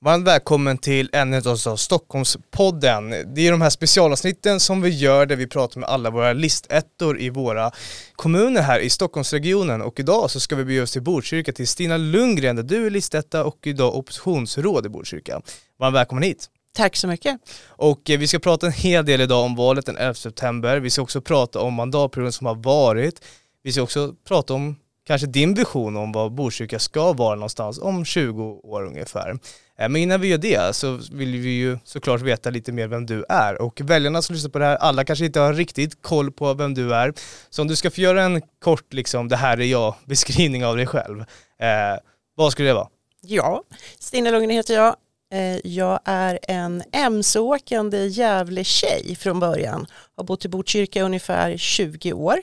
Varmt välkommen till ännu ett av Stockholmspodden. Det är de här specialavsnitten som vi gör där vi pratar med alla våra listettor i våra kommuner här i Stockholmsregionen och idag så ska vi bege oss till Botkyrka till Stina Lundgren där du är listetta och idag oppositionsråd i Botkyrka. Varmt välkommen hit. Tack så mycket. Och eh, vi ska prata en hel del idag om valet den 11 september. Vi ska också prata om mandatperioden som har varit. Vi ska också prata om kanske din vision om vad Botkyrka ska vara någonstans om 20 år ungefär. Eh, men innan vi gör det så vill vi ju såklart veta lite mer vem du är och väljarna som lyssnar på det här, alla kanske inte har riktigt koll på vem du är. Så om du ska få göra en kort liksom, det här är jag beskrivning av dig själv, eh, vad skulle det vara? Ja, Stina Lundgren heter jag. Eh, jag är en MC-åkande jävlig tjej från början. Har bott i Botkyrka i ungefär 20 år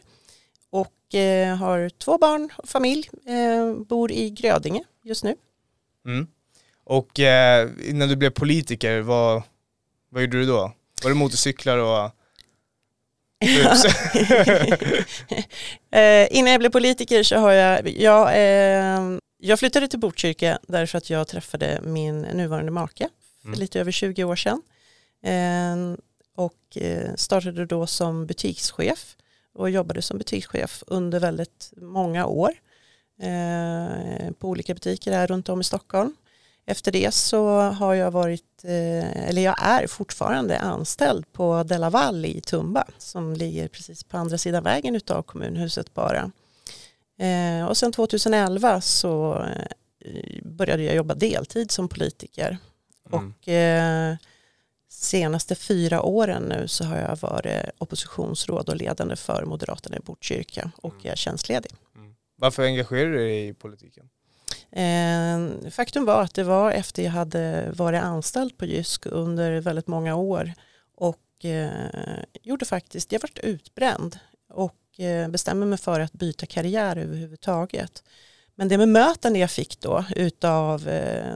eh, har två barn och familj. Eh, Bor i Grödinge just nu. Mm. Och eh, innan du blev politiker, vad, vad gjorde du då? Var det motorcyklar och? Eh, Innan jag blev politiker så har jag, jag, eh, jag flyttade till Botkyrka därför att jag träffade min nuvarande make för Mm. lite över 20 år sedan. Eh, och startade då som butikschef och jobbade som butikschef under väldigt många år eh, på olika butiker här runt om i Stockholm. Efter det så har jag varit, eh, eller jag är fortfarande anställd på Della Valle i Tumba som ligger precis på andra sidan vägen utav kommunhuset bara. Eh, och sen 2011 så började jag jobba deltid som politiker Mm. och senaste fyra åren nu så har jag varit oppositionsråd och ledande för Moderaterna i Botkyrka och jag är tjänstledig. Varför engagerar du dig i politiken? Eh, faktum var att det var efter jag hade varit anställd på Jysk under väldigt många år och eh, gjorde faktiskt, jag varit utbränd och eh, bestämde mig för att byta karriär överhuvudtaget. Men det bemötande jag fick då utav eh,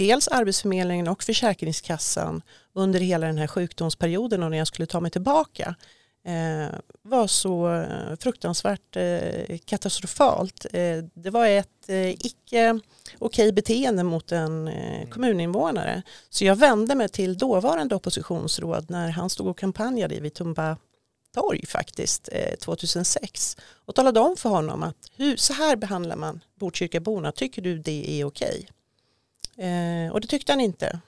dels Arbetsförmedlingen och Försäkringskassan under hela den här sjukdomsperioden och när jag skulle ta mig tillbaka eh, var så eh, fruktansvärt eh, katastrofalt. Det var ett icke okej beteende mot en eh, kommuninvånare. Så jag vände mig till dåvarande oppositionsråd när han stod och kampanjade vid Tumba torg faktiskt eh, 2006 och talade om för honom att hur, så här behandlar man Botkyrkaborna, tycker du det är okej? Eh, och det tyckte han inte.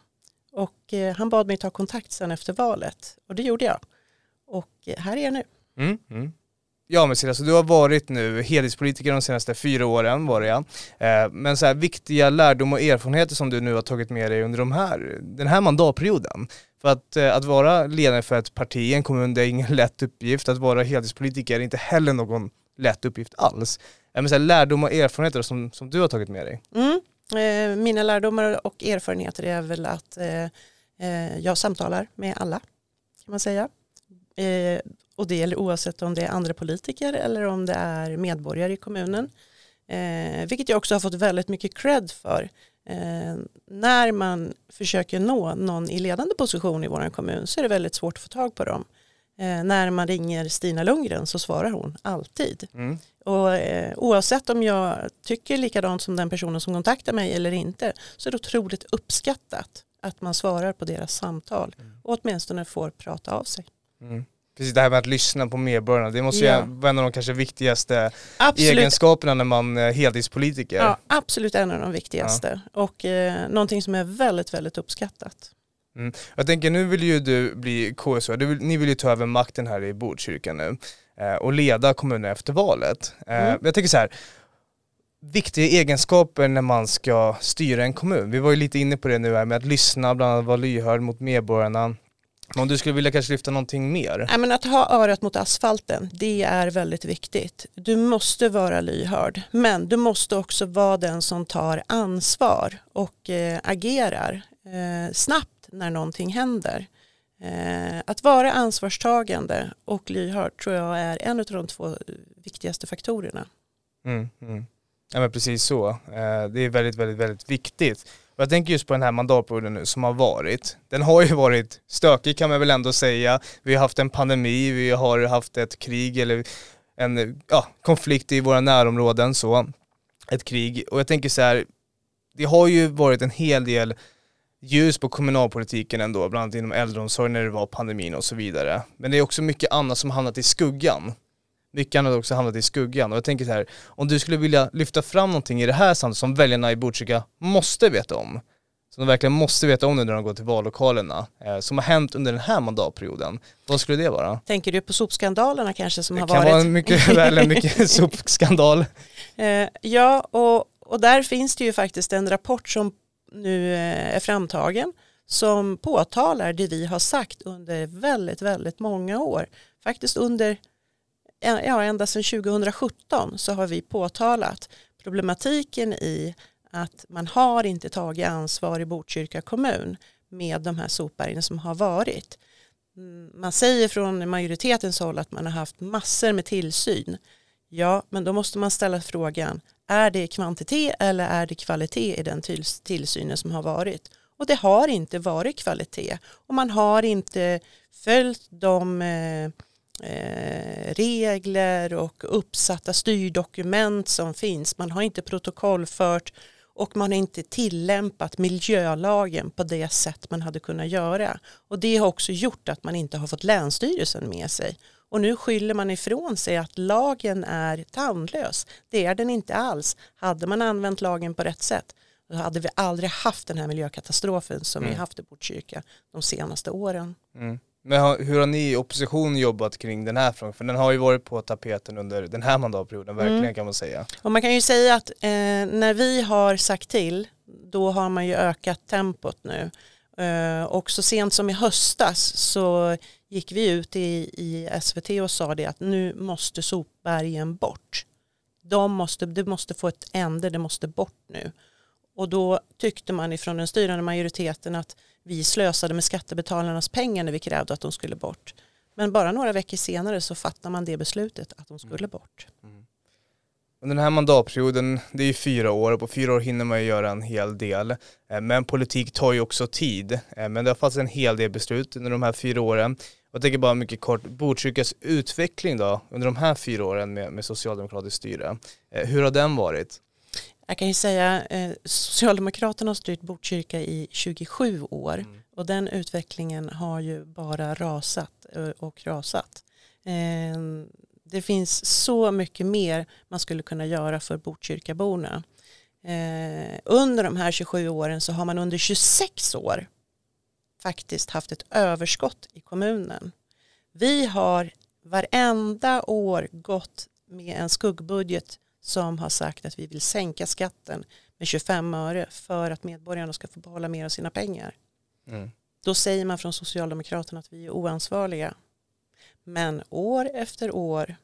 Och eh, han bad mig ta kontakt sen efter valet och det gjorde jag. Och eh, här är jag nu. Mm. Mm. Ja men Silla, så du har varit nu heltidspolitiker de senaste fyra åren var det ja. Eh, men så här viktiga lärdom och erfarenheter som du nu har tagit med dig under de här, den här mandatperioden. För att, eh, att vara ledare för ett parti i en kommun, det är ingen lätt uppgift. Att vara heltidspolitiker är inte heller någon lätt uppgift alls. Men så här, lärdom och erfarenheter som, som du har tagit med dig. Mm. Eh, mina lärdomar och erfarenheter är väl att eh, eh, jag samtalar med alla kan man säga. Eh, och det gäller oavsett om det är andra politiker eller om det är medborgare i kommunen. Eh, vilket jag också har fått väldigt mycket cred för. Eh, när man försöker nå någon i ledande position i vår kommun så är det väldigt svårt att få tag på dem. Eh, när man ringer Stina Lundgren så svarar hon alltid. Mm. Och eh, oavsett om jag tycker likadant som den personen som kontaktar mig eller inte så är det otroligt uppskattat att man svarar på deras samtal och åtminstone får prata av sig. Mm. Precis det här med att lyssna på medborgarna, det måste ju Ja. vara en av de kanske viktigaste Absolut, egenskaperna när man är heltidspolitiker. ja, absolut en av de viktigaste och eh, någonting som är väldigt, väldigt uppskattat. Mm. Jag tänker nu vill ju du bli KSO, du vill, ni vill ju ta över makten här i Botkyrka nu eh, och leda kommunen efter valet. Eh, Mm. Jag tänker så här, viktiga egenskaper när man ska styra en kommun. Vi var ju lite inne på det nu här med att lyssna, bland annat vara lyhörd mot medborgarna. Om du skulle vilja kanske lyfta någonting mer? Nej, men att ha örat mot asfalten, det är väldigt viktigt. Du måste vara lyhörd, men du måste också vara den som tar ansvar och eh, agerar eh, snabbt när någonting händer. Eh, att vara ansvarstagande och lyhörd tror jag är en av de två viktigaste faktorerna. Mm, mm. Ja men precis så. Eh, Det är väldigt, väldigt, väldigt viktigt. Och jag tänker just på den här mandatperioden nu som har varit. Den har ju varit stökig kan man väl ändå säga. Vi har haft en pandemi, vi har haft ett krig eller en ja, konflikt i våra närområden så. Ett krig. Och jag tänker så här, det har ju varit en hel del ljus på kommunalpolitiken ändå, bland annat inom äldreomsorg när det var pandemin och så vidare. Men det är också mycket annat som hamnat i skuggan. Mycket annat har också hamnat i skuggan och jag tänker så här, om du skulle vilja lyfta fram någonting i det här samtalet som väljarna i Botkyrka måste veta om, som de verkligen måste veta om nu när de går till vallokalerna, eh, som har hänt under den här mandatperioden, vad skulle det vara? Tänker du på sopskandalerna kanske som det har varit? Det kan vara mycket väl en mycket sopskandal. Eh, ja, och, och där finns det ju faktiskt en rapport som nu eh, är framtagen som påtalar det vi har sagt under väldigt, väldigt många år. Faktiskt under, ja, ända sedan 2017 så har vi påtalat problematiken i att man har inte tagit ansvar i Botkyrka kommun med de här sopbergen som har varit. Mm, man säger från majoritetens håll att man har haft massor med tillsyn. Ja, men då måste man ställa frågan, är det kvantitet eller är det kvalitet i den tillsynen som har varit? Och det har inte varit kvalitet och man har inte följt de eh, eh, regler och uppsatta styrdokument som finns. Man har inte protokollfört och man har inte tillämpat miljölagen på det sätt man hade kunnat göra. Och det har också gjort att man inte har fått Länsstyrelsen med sig. Och nu skyller man ifrån sig att lagen är tandlös. Det är den inte alls. Hade man använt lagen på rätt sätt då hade vi aldrig haft den här miljökatastrofen som mm. vi haft i Botkyrka de senaste åren. Mm. Men hur har ni i opposition jobbat kring den här frågan? För den har ju varit på tapeten under den här mandatperioden, verkligen mm. kan man säga. Och man kan ju säga att eh, när vi har sagt till, då har man ju ökat tempot nu. Eh, och så sent som i höstas så gick vi ut i, i SVT och sa det att nu måste sopbergen bort. De måste, det måste få ett ände, det måste bort nu. Och då tyckte man ifrån den styrande majoriteten att vi slösade med skattebetalarnas pengar när vi krävde att de skulle bort. Men bara några veckor senare så fattar man det beslutet att de skulle mm. bort. Mm. Den här mandatperioden, det är ju fyra år och på fyra år hinner man ju göra en hel del. Eh, men politik tar ju också tid. Eh, men det har fattats en hel del beslut under de här fyra åren. Jag tänker bara mycket kort, Botkyrkas utveckling då under de här fyra åren med, med socialdemokratiskt styre. Eh, hur har den varit? Jag kan ju säga eh, Socialdemokraterna har styrt Botkyrka i 27 år mm. och den utvecklingen har ju bara rasat eh, och rasat. Eh, det finns så mycket mer man skulle kunna göra för Botkyrkaborna. Eh, under de här 27 åren så har man under 26 år faktiskt haft ett överskott i kommunen. Vi har varenda år gått med en skuggbudget som har sagt att vi vill sänka skatten med 25 öre för att medborgarna ska få behålla mer av sina pengar. Mm. Då säger man från Socialdemokraterna att vi är oansvariga. Men år efter år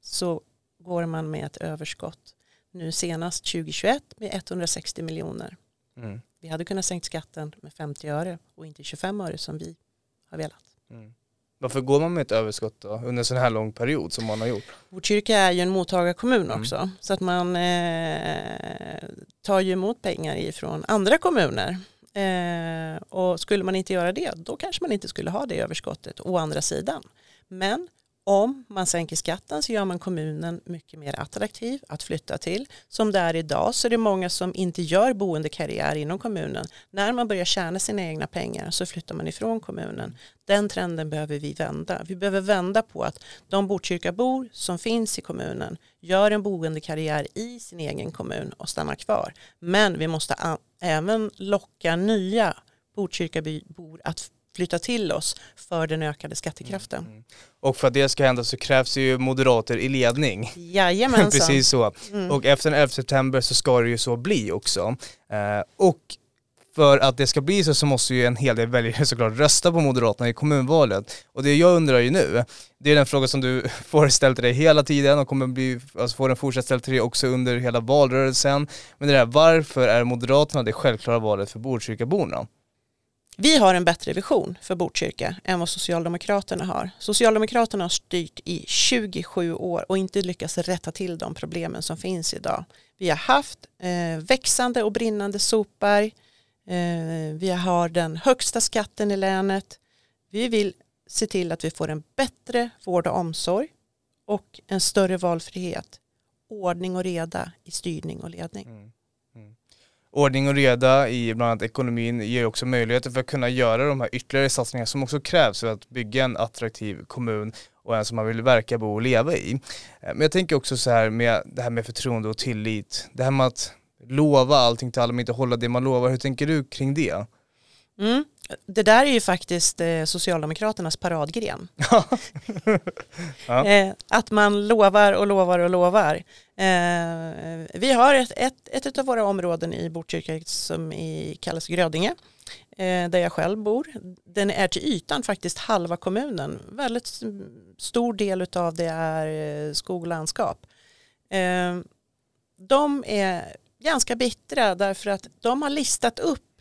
så går man med ett överskott. Nu senast 2021 med 160 miljoner. Mm. Vi hade kunnat sänkt skatten med 50 öre och inte 25 öre som vi har velat. Mm. Varför går man med ett överskott då, under en sån här lång period som man har gjort? Botkyrka är ju en mottagarkommun mm. också så att man eh, tar ju emot pengar ifrån andra kommuner. Eh, och skulle man inte göra det då kanske man inte skulle ha det överskottet å andra sidan. Men om man sänker skatten så gör man kommunen mycket mer attraktiv att flytta till. Som det är idag så är det många som inte gör boendekarriär inom kommunen. När man börjar tjäna sina egna pengar så flyttar man ifrån kommunen. Den trenden behöver vi vända. Vi behöver vända på att de Botkyrkabor som finns i kommunen gör en boendekarriär i sin egen kommun och stannar kvar. Men vi måste även locka nya Botkyrkabor att flytta till oss för den ökade skattekraften. Mm, mm. Och för att det ska hända så krävs det ju moderater i ledning. Jajamensan. Precis så. Mm. Och efter den 11 september så ska det ju så bli också. Eh, och för att det ska bli så så måste ju en hel del väljare såklart rösta på Moderaterna i kommunvalet. Och det jag undrar ju nu, det är den fråga som du får ställt till dig hela tiden och kommer bli, alltså få den fortsatt ställd till dig också under hela valrörelsen. Men det där, varför är Moderaterna det självklara valet för Botkyrkaborna? Vi har en bättre vision för Botkyrka än vad Socialdemokraterna har. Socialdemokraterna har styrt i 27 år och inte lyckats rätta till de problemen som finns idag. Vi har haft eh, växande och brinnande sopberg. Eh, vi har den högsta skatten i länet. Vi vill se till att vi får en bättre vård och omsorg och en större valfrihet. Ordning och reda i styrning och ledning. Mm ordning och reda i bland annat ekonomin ger också möjligheter för att kunna göra de här ytterligare satsningar som också krävs för att bygga en attraktiv kommun och en som man vill verka, bo och leva i. Eh, men jag tänker också så här med det här med förtroende och tillit. Det här med att lova allting till alla men inte hålla det man lovar. Hur tänker du kring det? Mm. Det där är ju faktiskt eh, Socialdemokraternas paradgren. ja. eh, att man lovar och lovar och lovar. Eh, vi har ett, ett, ett av våra områden i Botkyrka som i, kallas Grödinge där jag själv bor. Den är till ytan faktiskt halva kommunen. Väldigt stor del av det är skog och landskap. De är ganska bittra därför att de har listat upp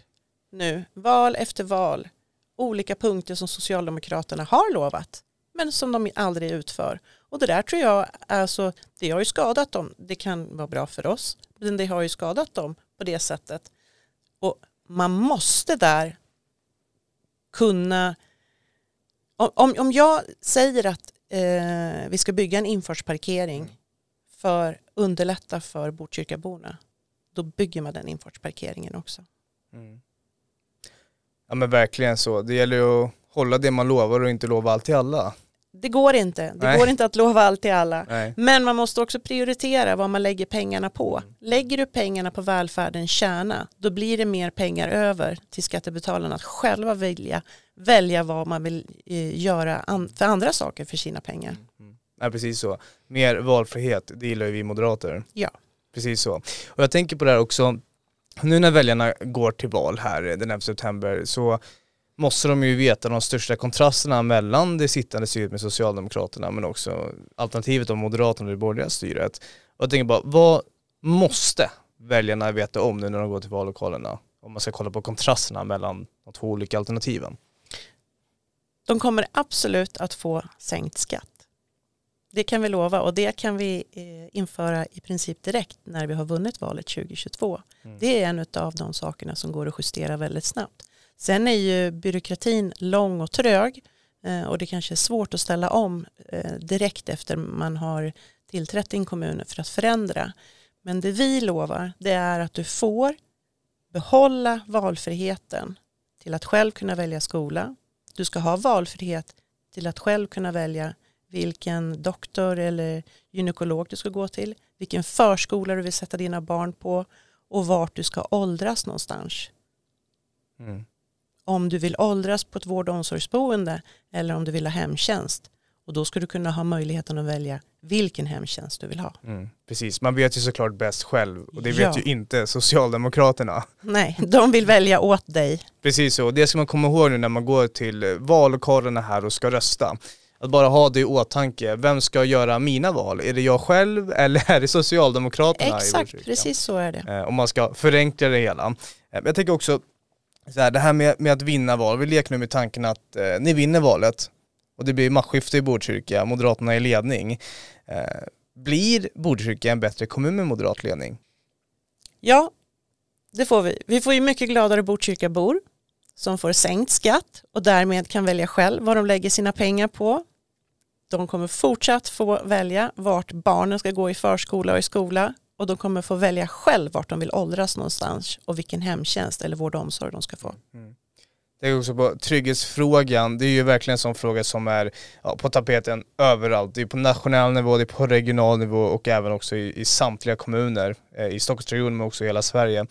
nu, val efter val, olika punkter som Socialdemokraterna har lovat men som de aldrig utför. Och det där tror jag, alltså, det har ju skadat dem. Det kan vara bra för oss, men det har ju skadat dem på det sättet. Och man måste där kunna, om, om jag säger att eh, vi ska bygga en infartsparkering för att underlätta för Botkyrkaborna, då bygger man den infartsparkeringen också. Mm. Ja men verkligen så. Det gäller ju att hålla det man lovar och inte lova allt till alla. Det går inte. Det Nej. går inte att lova allt till alla. Nej. Men man måste också prioritera vad man lägger pengarna på. Mm. Lägger du pengarna på välfärdens kärna, då blir det mer pengar över till skattebetalarna att själva välja, välja vad man vill eh, göra för andra saker för sina pengar. Mm. mm. Ja, precis så. Mer valfrihet, det gillar ju vi moderater. Ja. Precis så. Och jag tänker på det här också, nu när väljarna går till val här den 11 september så måste de ju veta de största kontrasterna mellan det sittande styret med Socialdemokraterna men också alternativet om Moderaterna och det borgerliga styret. Och jag tänker bara, vad måste väljarna veta om nu när de går till vallokalerna? Om man ska kolla på kontrasterna mellan de två olika alternativen. De kommer absolut att få sänkt skatt. Det kan vi lova och det kan vi eh, införa i princip direkt när vi har vunnit valet 2022. Mm. Det är en av de sakerna som går att justera väldigt snabbt. Sen är ju byråkratin lång och trög eh, och det kanske är svårt att ställa om eh, direkt efter man har tillträtt i en kommun för att förändra. Men det vi lovar det är att du får behålla valfriheten till att själv kunna välja skola. Du ska ha valfrihet till att själv kunna välja vilken doktor eller gynekolog du ska gå till, vilken förskola du vill sätta dina barn på och vart du ska åldras någonstans. Mm. Om du vill åldras på ett vård och omsorgsboende eller om du vill ha hemtjänst. Och då ska du kunna ha möjligheten att välja vilken hemtjänst du vill ha. Mm, precis, man vet ju såklart bäst själv och det vet ja. ju inte Socialdemokraterna. Nej, de vill välja åt dig. Precis så, det ska man komma ihåg nu när man går till vallokalerna här och ska rösta. Att bara ha det i åtanke, vem ska göra mina val? Är det jag själv eller är det Socialdemokraterna? Exakt, precis så är det. Eh, om man ska förenkla det hela. Eh, jag tänker också, så här, det här med, med att vinna val, vi leker nu med tanken att eh, ni vinner valet och det blir maktskifte i Botkyrka, Moderaterna i ledning. Eh, blir Botkyrka en bättre kommun med moderat ledning? Ja, det får vi. Vi får ju mycket gladare Botkyrkabor som får sänkt skatt och därmed kan välja själv vad de lägger sina pengar på. De kommer fortsatt få välja vart barnen ska gå i förskola och i skola och de kommer få välja själv vart de vill åldras någonstans och vilken hemtjänst eller vård och omsorg de ska få. Mm. Det är också på trygghetsfrågan, det är ju verkligen en sån fråga som är ja, på tapeten överallt. Det är på nationell nivå, det är på regional nivå och även också i, i samtliga kommuner eh, i Stockholmsregionen men också i hela Sverige.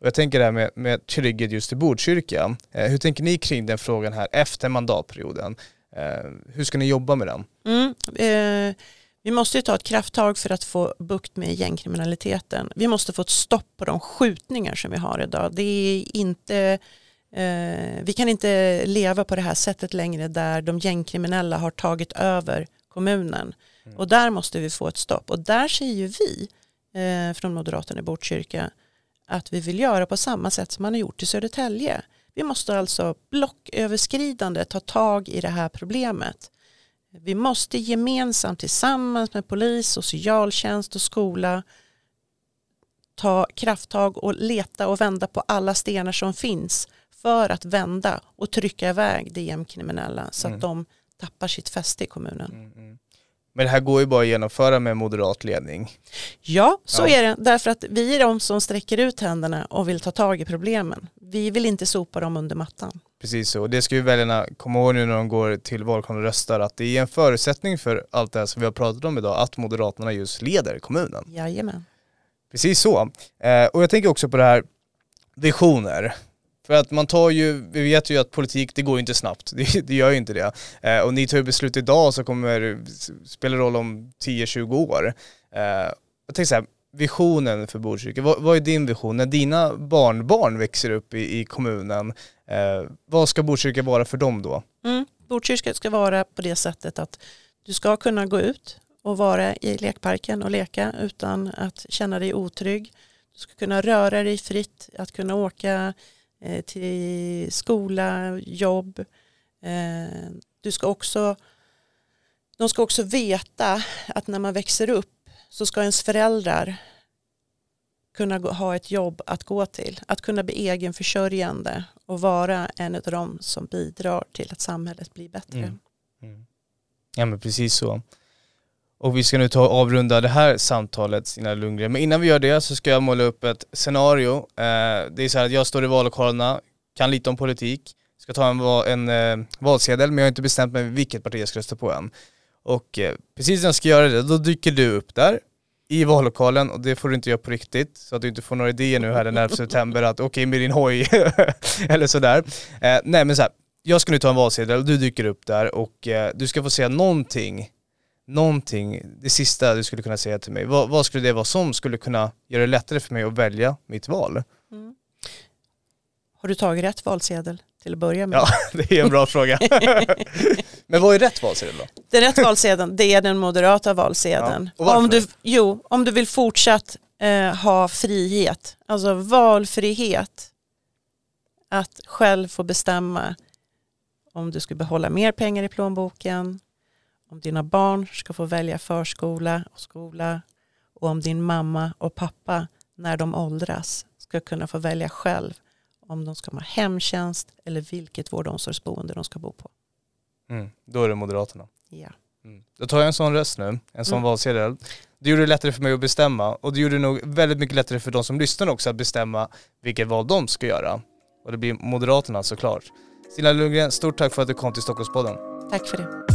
Och jag tänker det här med, med trygghet just i Botkyrka. Eh, hur tänker ni kring den frågan här efter mandatperioden? Eh, hur ska ni jobba med den? Mm, eh vi måste ju ta ett krafttag för att få bukt med gängkriminaliteten. Vi måste få ett stopp på de skjutningar som vi har idag. Det är inte, eh, vi kan inte leva på det här sättet längre där de gängkriminella har tagit över kommunen. Mm. Och där måste vi få ett stopp. Och där säger ju vi eh, från Moderaterna i Botkyrka att vi vill göra på samma sätt som man har gjort i Södertälje. Vi måste alltså blocköverskridande ta tag i det här problemet. Vi måste gemensamt tillsammans med polis, socialtjänst och skola ta krafttag och leta och vända på alla stenar som finns för att vända och trycka iväg de gängkriminella så att Mm. de tappar sitt fäste i kommunen. Mm, mm. Men det här går ju bara att genomföra med moderat ledning. Ja, så Ja. är det. Därför att vi är de som sträcker ut händerna och vill ta tag i problemen. Vi vill inte sopa dem under mattan. Precis så. Och det ska ju väljarna komma ihåg nu när de går till valkollon och röstar att det är en förutsättning för allt det här som vi har pratat om idag att Moderaterna just leder kommunen. Jajamän. Precis så. Eh, och jag tänker också på det här visioner. För att man tar ju, vi vet ju att politik, det går ju inte snabbt. Det, det gör ju inte det. Eh, och ni tar ju beslut idag så kommer det spela roll om 10-20 år. Eh, jag tänker så här, visionen för Botkyrka, vad, vad är din vision? När dina barnbarn växer upp i, i kommunen, eh, vad ska Botkyrka vara för dem då? Mm. Botkyrka ska vara på det sättet att du ska kunna gå ut och vara i lekparken och leka utan att känna dig otrygg. Du ska kunna röra dig fritt, att kunna åka eh, till skola, jobb. Eh, du ska också, de ska också veta att när man växer upp så ska ens föräldrar kunna ha ett jobb att gå till. Att kunna bli egenförsörjande och vara en av dem som bidrar till att samhället blir bättre. Mm. mm. Ja men precis så. Och vi ska nu ta och avrunda det här samtalet Stina Lundgren. Men innan vi gör det så ska jag måla upp ett scenario. Eh, det är så här att jag står i vallokalerna, kan lite om politik, ska ta en, en eh, valsedel men jag har inte bestämt mig vilket parti jag ska rösta på än. Och eh, precis när jag ska göra det, då dyker du upp där i vallokalen och det får du inte göra på riktigt så att du inte får några idéer nu här den 11 september att okej med din hoj eller sådär. Eh, nej men så här, jag ska nu ta en valsedel och du dyker upp där och eh, du ska få säga någonting, någonting, det sista du skulle kunna säga till mig. Vad, vad skulle det vara som skulle kunna göra det lättare för mig att välja mitt val? Mm. Har du tagit rätt valsedel till att börja med? Ja, det är en bra fråga. Men vad är rätt valsedel då? Den rätt valsedeln, det är den moderata valsedeln. Ja, om, du, jo, om du vill fortsatt eh, ha frihet, alltså valfrihet, att själv få bestämma om du ska behålla mer pengar i plånboken, om dina barn ska få välja förskola och skola och om din mamma och pappa när de åldras ska kunna få välja själv om de ska ha hemtjänst eller vilket vård och omsorgsboende de ska bo på. Mm, då är det Moderaterna. Ja. Mm. Då tar jag en sån röst nu, en sån Mm. valsedel. Det gjorde det lättare för mig att bestämma och det gjorde det nog väldigt mycket lättare för de som lyssnar också att bestämma vilket val de ska göra. Och det blir Moderaterna såklart. Stina Lundgren, stort tack för att du kom till Stockholmspodden. Tack för det.